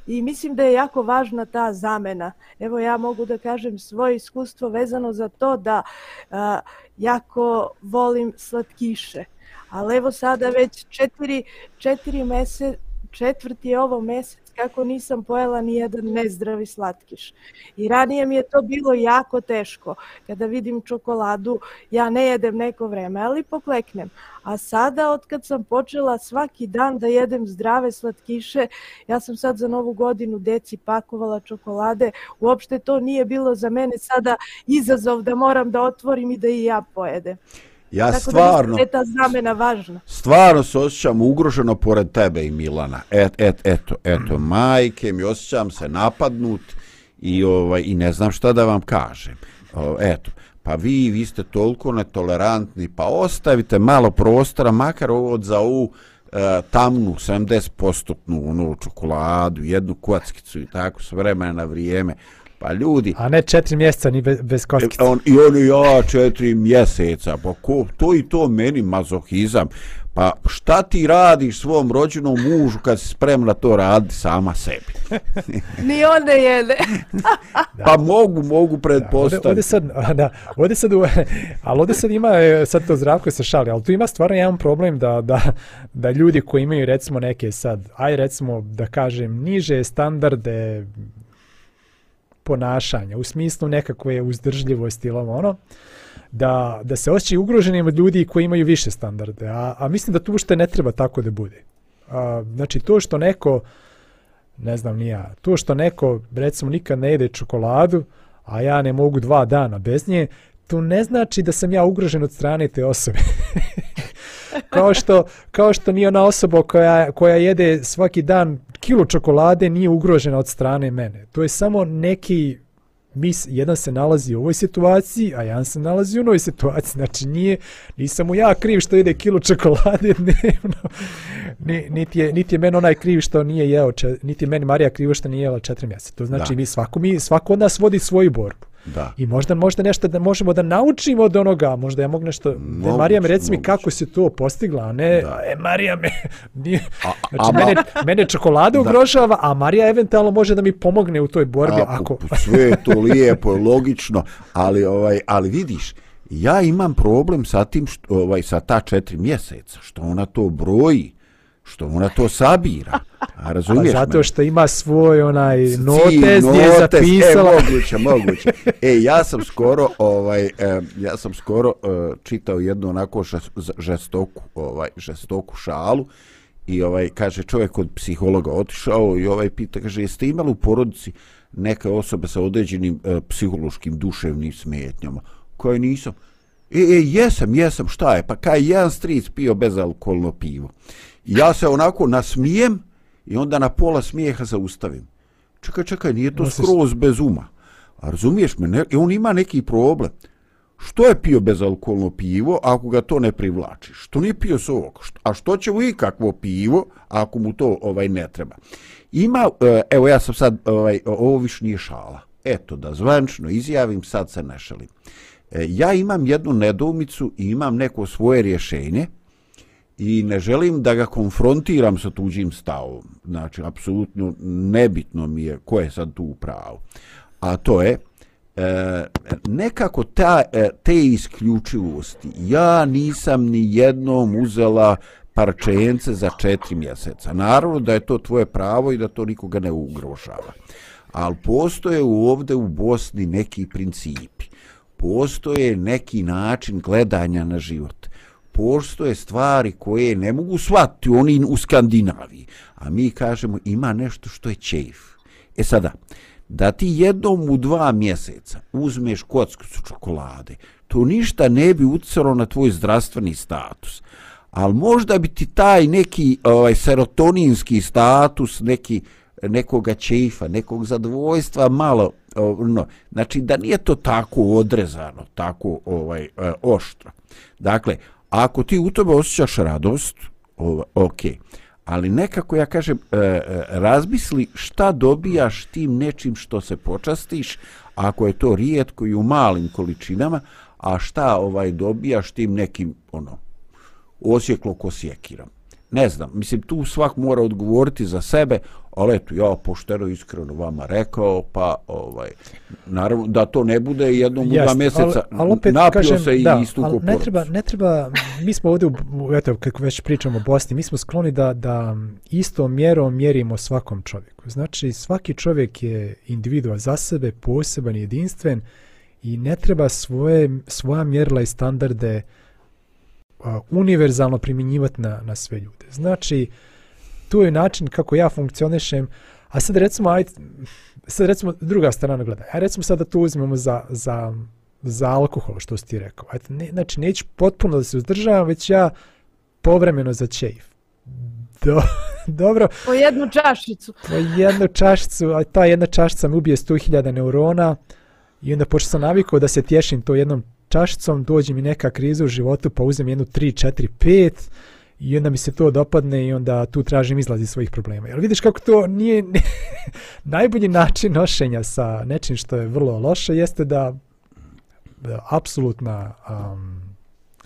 D: I mislim da je jako važna ta zamena. Evo ja mogu da kažem svoje iskustvo vezano za to da a, jako volim slatkiše. Ali evo sada već četiri, četiri mjeseca četvrti je ovo mjesec kako nisam pojela ni jedan nezdravi slatkiš. I ranije mi je to bilo jako teško. Kada vidim čokoladu, ja ne jedem neko vreme, ali pokleknem. A sada, od kad sam počela svaki dan da jedem zdrave slatkiše, ja sam sad za novu godinu deci pakovala čokolade. Uopšte to nije bilo za mene sada izazov da moram da otvorim i da i ja pojedem.
C: Ja
D: Tako
C: stvarno,
D: da je ta zamena važna.
C: Stvarno se osjećam ugroženo pored tebe i Milana. Et, et, eto, eto, majke mi osjećam se napadnut i, ovaj, i ne znam šta da vam kažem. O, eto, pa vi, vi ste toliko netolerantni, pa ostavite malo prostora, makar ovo od za ovu e, tamnu 70% onu čokoladu, jednu kockicu i tako s vremena na vrijeme. Pa ljudi...
B: A ne četiri mjeseca ni bez, bez kockice.
C: On, I oni, ja, četiri mjeseca. Pa ko, to i to meni mazohizam. Pa šta ti radiš svom rođenom mužu kad si spremna to raditi sama sebi?
D: Ni on ne jede.
C: pa mogu, mogu predpostaviti.
B: Ovdje sad, da, ovdje sad, ali ovdje sad ima, e, sad to zdravko se šali, ali tu ima stvarno jedan problem da, da, da ljudi koji imaju recimo neke sad, aj recimo da kažem, niže standarde ponašanja, u smislu nekakve uzdržljivosti ili ono, da, da se osjećaju ugroženim od ljudi koji imaju više standarde. A, a mislim da tu ušte ne treba tako da bude. A, znači, to što neko, ne znam ni ja, to što neko, recimo, nikad ne jede čokoladu, a ja ne mogu dva dana bez nje, to ne znači da sam ja ugrožen od strane te osobe. kao što kao što nije ona osoba koja koja jede svaki dan kilo čokolade nije ugrožena od strane mene. To je samo neki mis, jedan se nalazi u ovoj situaciji, a jedan se nalazi u novoj situaciji. Znači, nije, nisam mu ja kriv što jede kilo čokolade dnevno. niti, je, niti je meni onaj kriv što nije jeo, niti je meni Marija krivo što nije jela četiri mjeseca. To znači, da. mi svako, mi, svako od nas vodi svoju borbu.
C: Da.
B: I možda možda nešto da možemo da naučimo od onoga, možda ja mogu nešto, moguće, Marija mi reci mi kako se to postigla, a ne, da. e, Marija me, nije, a, znači, a, mene, mene čokolada ugrožava, a Marija eventualno može da mi pomogne u toj borbi.
C: A,
B: ako...
C: Sve je to lijepo, logično, ali, ovaj, ali vidiš, ja imam problem sa tim, što, ovaj, sa ta četiri mjeseca, što ona to broji, što ona to sabira. A razumiješ
B: pa zato što ima svoj onaj notes gdje je zapisala.
C: E, moguće, moguće. E, ja sam skoro, ovaj, e, ja sam skoro e, čitao jednu onako žestoku, ovaj, žestoku šalu i ovaj kaže čovjek od psihologa otišao i ovaj pita, kaže, jeste imali u porodici neke osobe sa određenim e, psihološkim duševnim smetnjama, koje nisam. E, e, jesam, jesam, šta je? Pa kaj jedan stric pio bezalkoholno pivo. Ja se onako nasmijem i onda na pola smijeha zaustavim. Čekaj, čekaj, nije to skroz bez uma. A razumiješ me, ne, on ima neki problem. Što je pio bezalkoholno pivo ako ga to ne privlači? Što nije pio sok? A što će mu ikakvo pivo ako mu to ovaj ne treba? Ima, e, evo ja sam sad, ovaj, ovo više nije šala. Eto, da zvančno izjavim, sad se ne šalim. E, ja imam jednu nedoumicu i imam neko svoje rješenje i ne želim da ga konfrontiram sa tuđim stavom. Znači, apsolutno nebitno mi je ko je sad tu u pravu. A to je, e, nekako ta, e, te isključivosti, ja nisam ni jednom uzela parčence za četiri mjeseca. Naravno da je to tvoje pravo i da to nikoga ne ugrošava. Ali postoje ovde u Bosni neki principi. Postoje neki način gledanja na život. Postoje stvari koje ne mogu shvatiti oni u Skandinaviji. A mi kažemo ima nešto što je čeif. E sada, da ti jednom u dva mjeseca uzmeš kockicu čokolade, to ništa ne bi ucaro na tvoj zdravstveni status. Ali možda bi ti taj neki ovaj, serotoninski status, neki, nekoga čeifa, nekog zadovoljstva malo, no, znači da nije to tako odrezano, tako ovaj e, oštro. Dakle, ako ti u tome osjećaš radost, ovaj, ok, ali nekako ja kažem e, e, razmisli šta dobijaš tim nečim što se počastiš ako je to rijetko i u malim količinama a šta ovaj dobijaš tim nekim ono osjeklo ko sjekiram ne znam, mislim tu svak mora odgovoriti za sebe, ali eto, ja pošteno iskreno vama rekao, pa ovaj, naravno da to ne bude jednom u dva mjeseca
B: ali, ali opet
C: napio
B: kažem,
C: se i
B: da,
C: istu
B: ne treba, ne treba, mi smo ovdje, u, eto, kako već pričamo o Bosni, mi smo skloni da, da isto mjerom mjerimo svakom čovjeku. Znači, svaki čovjek je individua za sebe, poseban, jedinstven i ne treba svoje, svoja mjerila i standarde uh, univerzalno primjenjivati na, na sve ljude. Znači, tu je način kako ja funkcionišem, a sad recimo, aj, sad recimo druga strana gleda, a recimo sad da tu uzmemo za, za, za alkohol, što si ti rekao. Ajde, ne, znači, neću potpuno da se uzdržavam, već ja povremeno za čeif. Do, dobro.
D: Po jednu čašicu.
B: Po jednu čašicu, a ta jedna čašica mi ubije 100.000 neurona i onda počeo sam navikao da se tješim to jednom čašicom, dođe mi neka kriza u životu, pa uzem jednu 3, 4, 5 i onda mi se to dopadne i onda tu tražim izlazi svojih problema. Jel vidiš kako to nije najbolji način nošenja sa nečim što je vrlo loše, jeste da, da apsolutna um,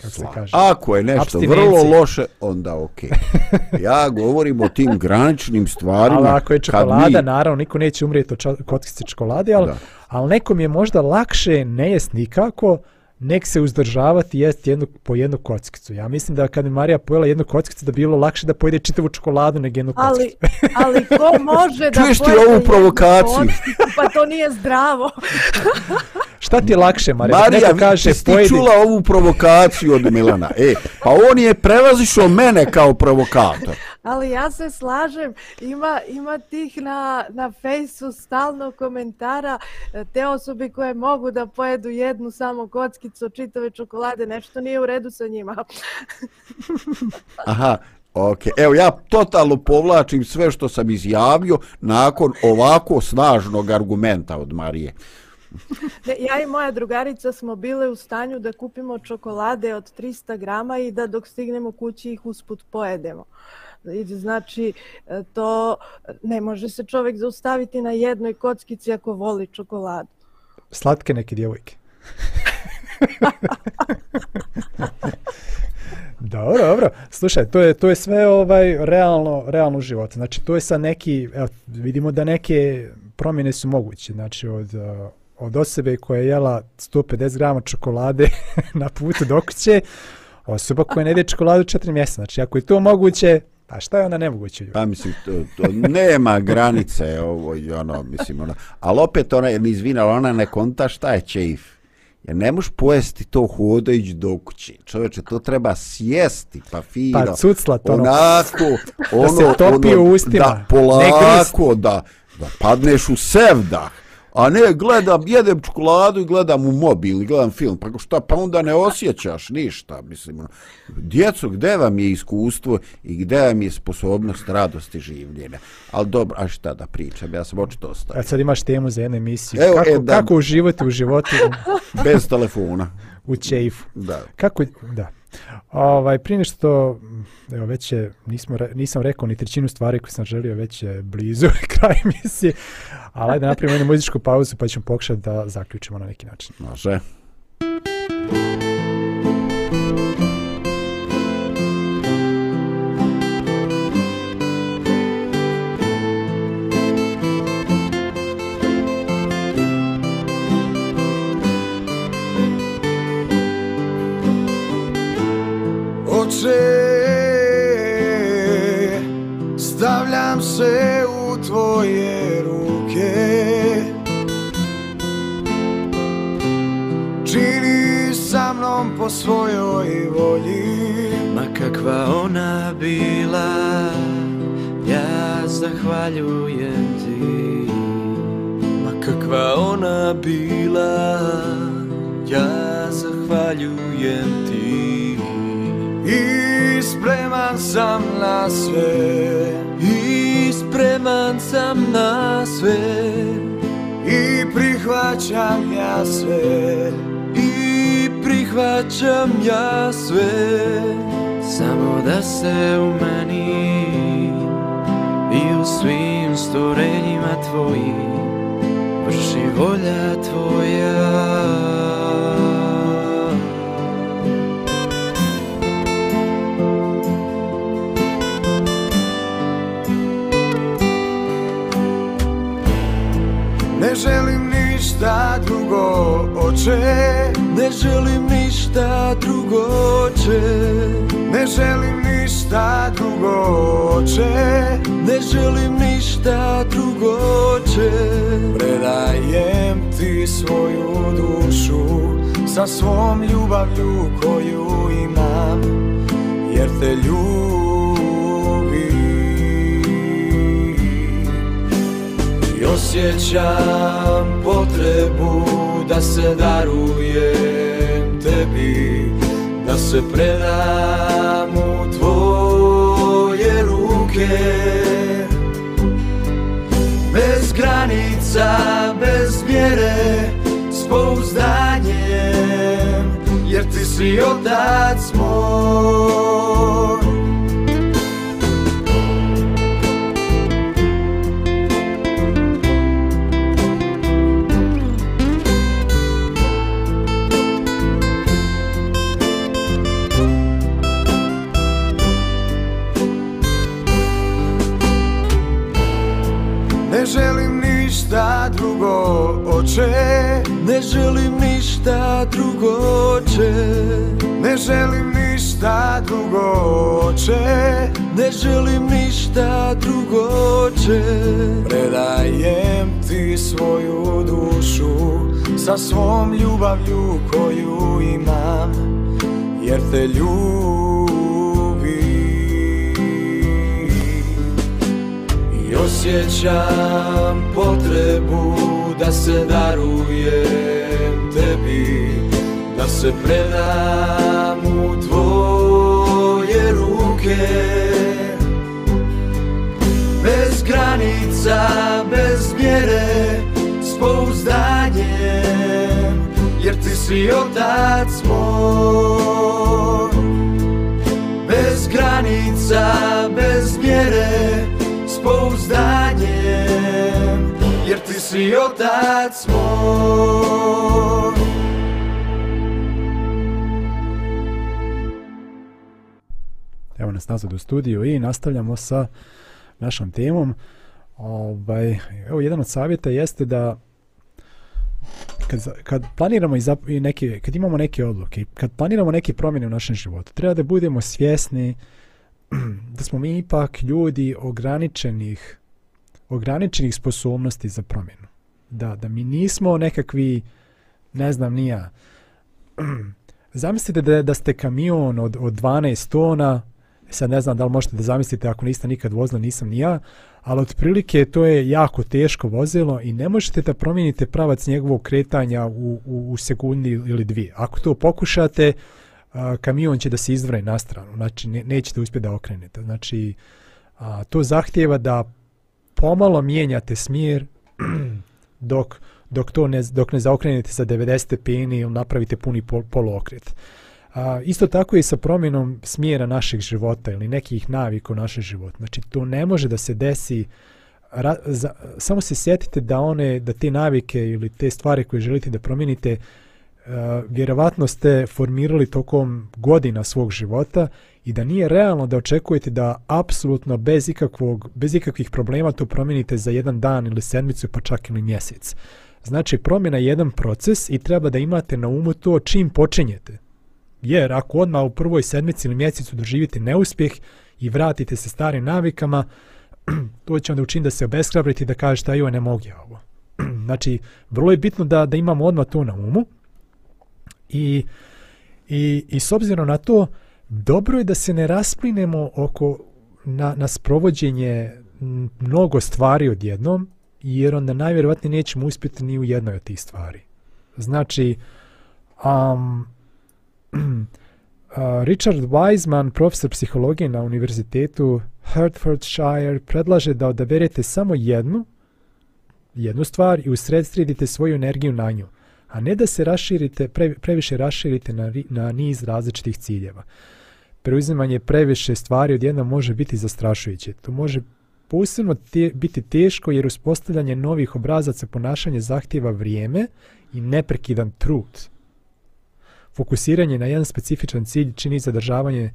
B: kako se kaže,
C: Ako je nešto vrlo loše, onda ok. Ja govorim o tim graničnim stvarima.
B: Ali ako je čokolada, mi... naravno, niko neće umrijeti od kockice čokolade, ali, ali nekom je možda lakše ne jest nikako, nek se uzdržavati jest jednu, po jednu kockicu. Ja mislim da kad bi Marija pojela jednu kockicu da bi bilo lakše da pojede čitavu čokoladu nego jednu kockicu.
D: Ali, ali ko može da
C: Čuješ ti ovu provokaciju? Kockicu,
D: pa to nije zdravo.
B: Šta ti je lakše, Marija?
C: Marija, Neko kaže, ti pojedi... čula ovu provokaciju od Milana. E, pa on je prevazišao mene kao provokator.
D: Ali ja se slažem, ima, ima tih na, na fejsu stalno komentara, e, te osobe koje mogu da pojedu jednu samo kockicu čitave čokolade, nešto nije u redu sa njima.
C: Aha, ok. Evo ja totalno povlačim sve što sam izjavio nakon ovako snažnog argumenta od Marije.
D: Ne, ja i moja drugarica smo bile u stanju da kupimo čokolade od 300 grama i da dok stignemo kući ih usput pojedemo. Znači, e, to ne može se čovjek zaustaviti na jednoj kockici ako voli čokoladu.
B: Slatke neke djevojke. dobro, dobro. Slušaj, to je to je sve ovaj realno realno život. Znači to je sa neki evo vidimo da neke promjene su moguće. Znači od uh, od osobe koja je jela 150 grama čokolade na putu do kuće, osoba koja ne jede čokoladu 4 mjeseca. Znači, ako je to moguće, a šta je onda nemoguće?
C: Pa mislim, to, to nema granice, ovo i ono, mislim, ono. Ali opet ona, mi izvina, ona ne konta šta je čeif. Jer ne možeš pojesti to hodajući do kući. Čovječe, to treba sjesti, pa fino.
B: Pa cuclat, ono.
C: Onako, ono,
B: da se topi
C: ono,
B: u ustima.
C: Da, polako, da. da padneš u sevdah, a ne gledam, jedem čokoladu i gledam u mobil i gledam film, pa šta, pa onda ne osjećaš ništa, mislim. ono. Djeco, gde vam je iskustvo i gde vam je sposobnost radosti življenja? Ali dobro, a šta da pričam, ja sam očito ostavio.
B: A sad imaš temu za jednu emisiju.
C: Evo,
B: kako,
C: e, da.
B: kako uživati u životu
C: Bez telefona.
B: u čeifu.
C: Da.
B: Kako, da. Ovaj, prije što, evo već je, nismo, nisam rekao ni trećinu stvari koje sam želio, već je blizu kraj emisije, ali ajde napravimo jednu muzičku pauzu pa ćemo pokušati da zaključimo na neki način.
C: Može.
F: Može. Po svojoj volji
G: Ma kakva ona bila, ja zahvaljujem ti. Ma kakva ona bila, ja zahvaljujem ti.
F: I spreman sam na sve
G: I spreman sam na sve,
F: I prihvaćam ja sve
G: prihvaćam ja sve. Samo da se u meni i u svim stvorenjima tvojim vrši volja tvoja.
F: Ne želim ništa drugo, oče
G: Ne želim ništa drugo, oče.
F: Ne želim ništa drugo, oče.
G: Ne želim ništa drugo, oče.
F: Predajem ti svoju dušu Sa svom ljubavlju koju imam Jer te ljubim. I osjećam potrebu da se darujem tebi Da se predam u tvoje ruke. Bez granica, bez mjere, s pouzdanjem Jer ti si otac moj oče
G: Ne želim ništa drugo, oče.
F: Ne želim ništa drugo, oče.
G: Ne želim ništa drugo, oče.
F: Predajem ti svoju dušu Sa svom ljubavlju koju imam Jer te ljubim. I osjećam potrebu da se darujem tebi Da se predam u tvoje ruke. Bez granica, bez mjere, s pouzdanjem Jer ti si otac moj. Bez granica, bez mjere, s pouzdanjem si otac moj
B: Evo nas nazad u studiju i nastavljamo sa našom temom. Ovaj, evo, jedan od savjeta jeste da kad, kad planiramo i, zap, i neke, kad imamo neke odluke, kad planiramo neke promjene u našem životu, treba da budemo svjesni da smo mi ipak ljudi ograničenih ograničenih sposobnosti za promjenu. Da, da mi nismo nekakvi, ne znam, nija, zamislite da, da ste kamion od, od 12 tona Sad ne znam da li možete da zamislite ako niste nikad vozili, nisam ni ja, ali otprilike to je jako teško vozilo i ne možete da promijenite pravac njegovog kretanja u, u, u sekundi ili dvije. Ako to pokušate, a, kamion će da se izvraje na stranu, znači ne, nećete uspjeti da okrenete. Znači, a, to zahtjeva da pomalo mijenjate smjer dok, dok, to ne, dok ne zaokrenete za 90 stepeni ili napravite puni pol, poluokret. A, isto tako i sa promjenom smjera našeg života ili nekih navika u našem životu. Znači, to ne može da se desi ra, za, samo se sjetite da one da te navike ili te stvari koje želite da promijenite uh, Eh, vjerovatno ste formirali tokom godina svog života i da nije realno da očekujete da apsolutno bez ikakvog bez ikakvih problema to promijenite za jedan dan ili sedmicu pa čak ili mjesec. Znači promjena je jedan proces i treba da imate na umu to čim počinjete. Jer ako odmah u prvoj sedmici ili mjesecu doživite neuspjeh i vratite se starim navikama, to će onda učiniti da se obeshrabrite i da kažete a joj ne mogu ja ovo. znači, vrlo je bitno da, da imamo odmah to na umu. I, i, I s obzirom na to, dobro je da se ne rasplinemo oko na, na sprovođenje mnogo stvari odjednom, jer onda najvjerovatnije nećemo uspjeti ni u jednoj od tih stvari. Znači, um, Richard Wiseman, profesor psihologije na univerzitetu Hertfordshire, predlaže da odaberete samo jednu, jednu stvar i usredstredite svoju energiju na nju, a ne da se raširite, pre, previše raširite na, na niz različitih ciljeva. Preuzimanje previše stvari odjednom može biti zastrašujuće. To može posebno te, biti teško jer uspostavljanje novih obrazaca ponašanja zahtjeva vrijeme i neprekidan trud fokusiranje na jedan specifičan cilj čini zadržavanje,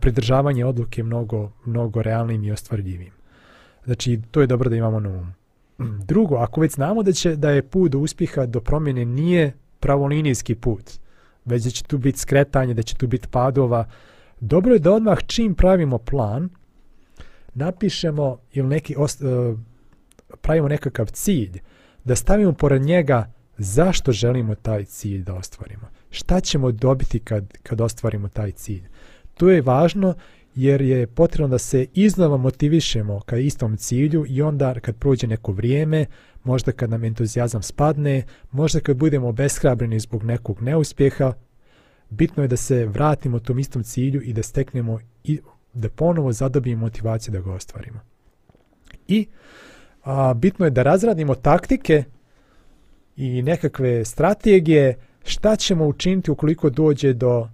B: pridržavanje odluke mnogo, mnogo realnim i ostvarljivim. Znači, to je dobro da imamo na umu. Drugo, ako već znamo da će da je put do uspjeha, do promjene nije pravolinijski put, već da će tu biti skretanje, da će tu biti padova, dobro je da odmah čim pravimo plan, napišemo ili neki ost, e, pravimo nekakav cilj, da stavimo pored njega zašto želimo taj cilj da ostvarimo šta ćemo dobiti kad, kad ostvarimo taj cilj. To je važno jer je potrebno da se iznova motivišemo ka istom cilju i onda kad prođe neko vrijeme, možda kad nam entuzijazam spadne, možda kad budemo beshrabreni zbog nekog neuspjeha, bitno je da se vratimo tom istom cilju i da steknemo i da ponovo zadobijemo motivaciju da ga ostvarimo. I a, bitno je da razradimo taktike i nekakve strategije šta ćemo učiniti ukoliko dođe do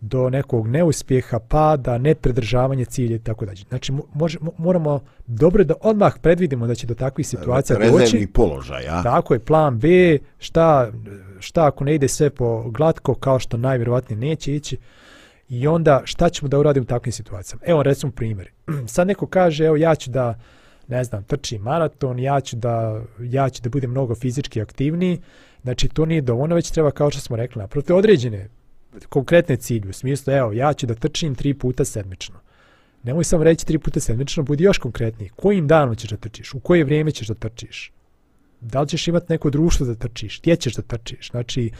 B: do nekog neuspjeha, pada, nepredržavanje cilja i tako dalje. Znači, može, moramo dobro da odmah predvidimo da će do takvih situacija
C: Rezervni
B: doći.
C: Rezervni položaj, a?
B: Tako je, plan B, šta, šta ako ne ide sve po glatko, kao što najvjerovatnije neće ići, i onda šta ćemo da uradimo u takvim situacijama. Evo, recimo primjer. Sad neko kaže, evo, ja ću da, ne znam, trčim maraton, ja ću da, ja ću da budem mnogo fizički aktivniji, Znači, to nije dovoljno, već treba, kao što smo rekli, naproti određene konkretne cilje. U smislu, evo, ja ću da trčim tri puta sedmično. Nemoj samo reći tri puta sedmično, budi još konkretniji. Kojim danom ćeš da trčiš? U koje vrijeme ćeš da trčiš? Da li ćeš imati neko društvo da trčiš? Gdje ćeš da trčiš? Znači,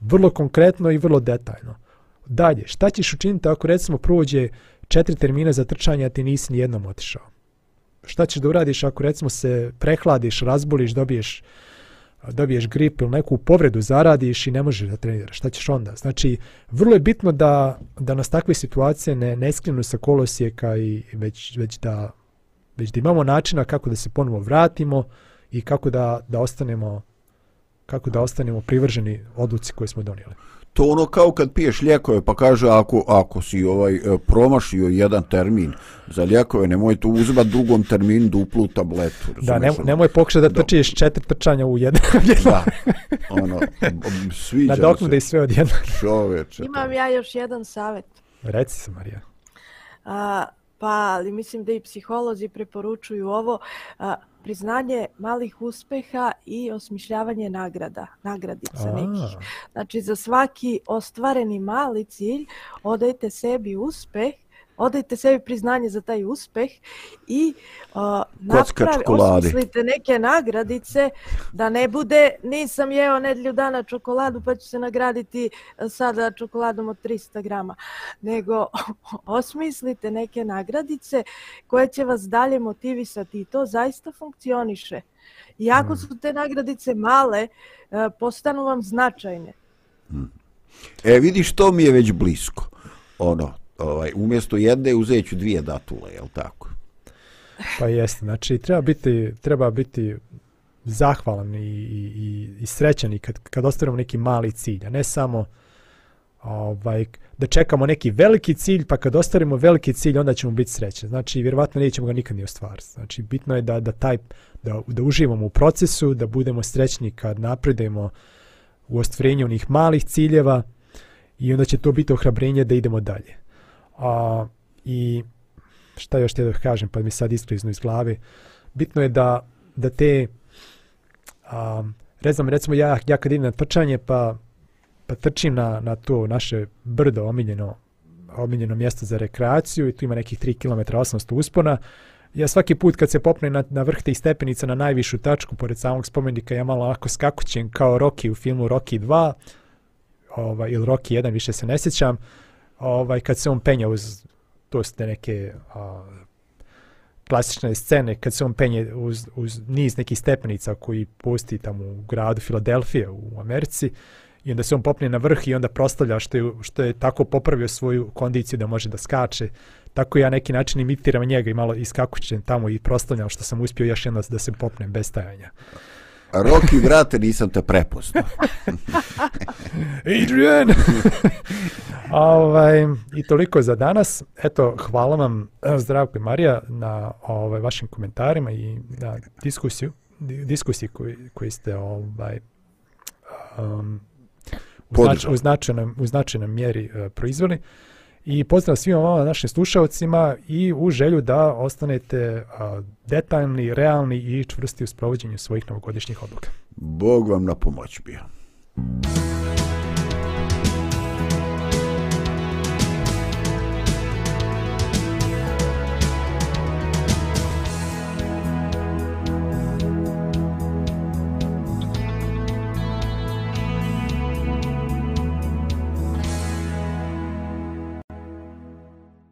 B: vrlo konkretno i vrlo detaljno. Dalje, šta ćeš učiniti ako recimo prođe četiri termina za trčanje, a ti nisi nijednom otišao? Šta ćeš da uradiš ako recimo se prehladiš, razboliš, dobiješ dobiješ grip ili neku povredu zaradiš i ne možeš da treniraš, šta ćeš onda? Znači, vrlo je bitno da, da nas takve situacije ne, ne skrinu sa kolosijeka i već, već, da, već da imamo načina kako da se ponovo vratimo i kako da, da ostanemo kako da ostanemo privrženi odluci koje smo donijeli
C: to ono kao kad piješ lijekove pa kaže ako, ako si ovaj e, promašio jedan termin za lijekove nemoj to uzimati drugom terminu duplu tabletu
B: da ne, ono? nemoj pokušati da trčiš četiri trčanja u jednom
C: da ono sviđa
B: da se. da i sve od jednog
C: čoveče
D: imam ja još jedan savjet
B: reci se Marija.
D: A, pa ali mislim da i psiholozi preporučuju ovo. A, priznanje malih uspeha i osmišljavanje nagrada, nagradica nekih. Znači, za svaki ostvareni mali cilj odajte sebi uspeh odajte sebi priznanje za taj uspeh i uh, napravi, osmislite neke nagradice da ne bude nisam jeo nedlju dana čokoladu pa ću se nagraditi uh, sada čokoladom od 300 grama, nego osmislite neke nagradice koje će vas dalje motivisati i to zaista funkcioniše. Iako su te nagradice male, uh, postanu vam značajne.
C: E, vidiš, to mi je već blisko. Ono, ovaj, umjesto jedne uzeću dvije datule, jel tako?
B: Pa jeste, znači treba biti, treba biti zahvalan i, i, i, i srećan i kad, kad ostvarimo neki mali cilj, a ne samo ovaj, da čekamo neki veliki cilj, pa kad ostvarimo veliki cilj, onda ćemo biti srećni. Znači, vjerovatno nećemo ga nikad ni ostvariti. Znači, bitno je da, da, taj, da, da uživamo u procesu, da budemo srećni kad napredujemo u ostvarenju onih malih ciljeva i onda će to biti ohrabrenje da idemo dalje. A, I šta još htio da kažem, pa mi sad iskliznu iz glave, bitno je da, da te, a, recimo, recimo ja, ja kad idem na trčanje, pa, pa trčim na, na to naše brdo omiljeno, omiljeno mjesto za rekreaciju i tu ima nekih 3 km 800 uspona, ja svaki put kad se popne na, na vrh tih stepenica na najvišu tačku pored samog spomenika ja malo ovako skakućem kao Rocky u filmu Rocky 2 ovaj, ili Rocky 1 više se ne sjećam ovaj, kad se on penja uz to ste neke a, klasične scene kad se on penje uz, uz niz nekih stepenica koji postoji tamo u gradu Filadelfije u Americi i onda se on popne na vrh i onda prostavlja što je, što je tako popravio svoju kondiciju da može da skače tako ja neki način imitiram njega i malo iskakućem tamo i prostavljam što sam uspio još jedno da se popnem bez stajanja.
C: Roki, brate, nisam te prepoznao.
B: Adrian! ovaj, I toliko za danas. Eto, hvala vam, Zdravko i Marija, na ovaj, vašim komentarima i na diskusiju, di- diskusiji koji, koji ste ovaj, um, u, znač, u, značajnom, u značajnom mjeri uh, proizveli. I pozdrav svima vama našim slušalcima i u želju da ostanete detaljni, realni i čvrsti u sprovođenju svojih novogodišnjih odluka.
C: Bog vam na pomoć bio.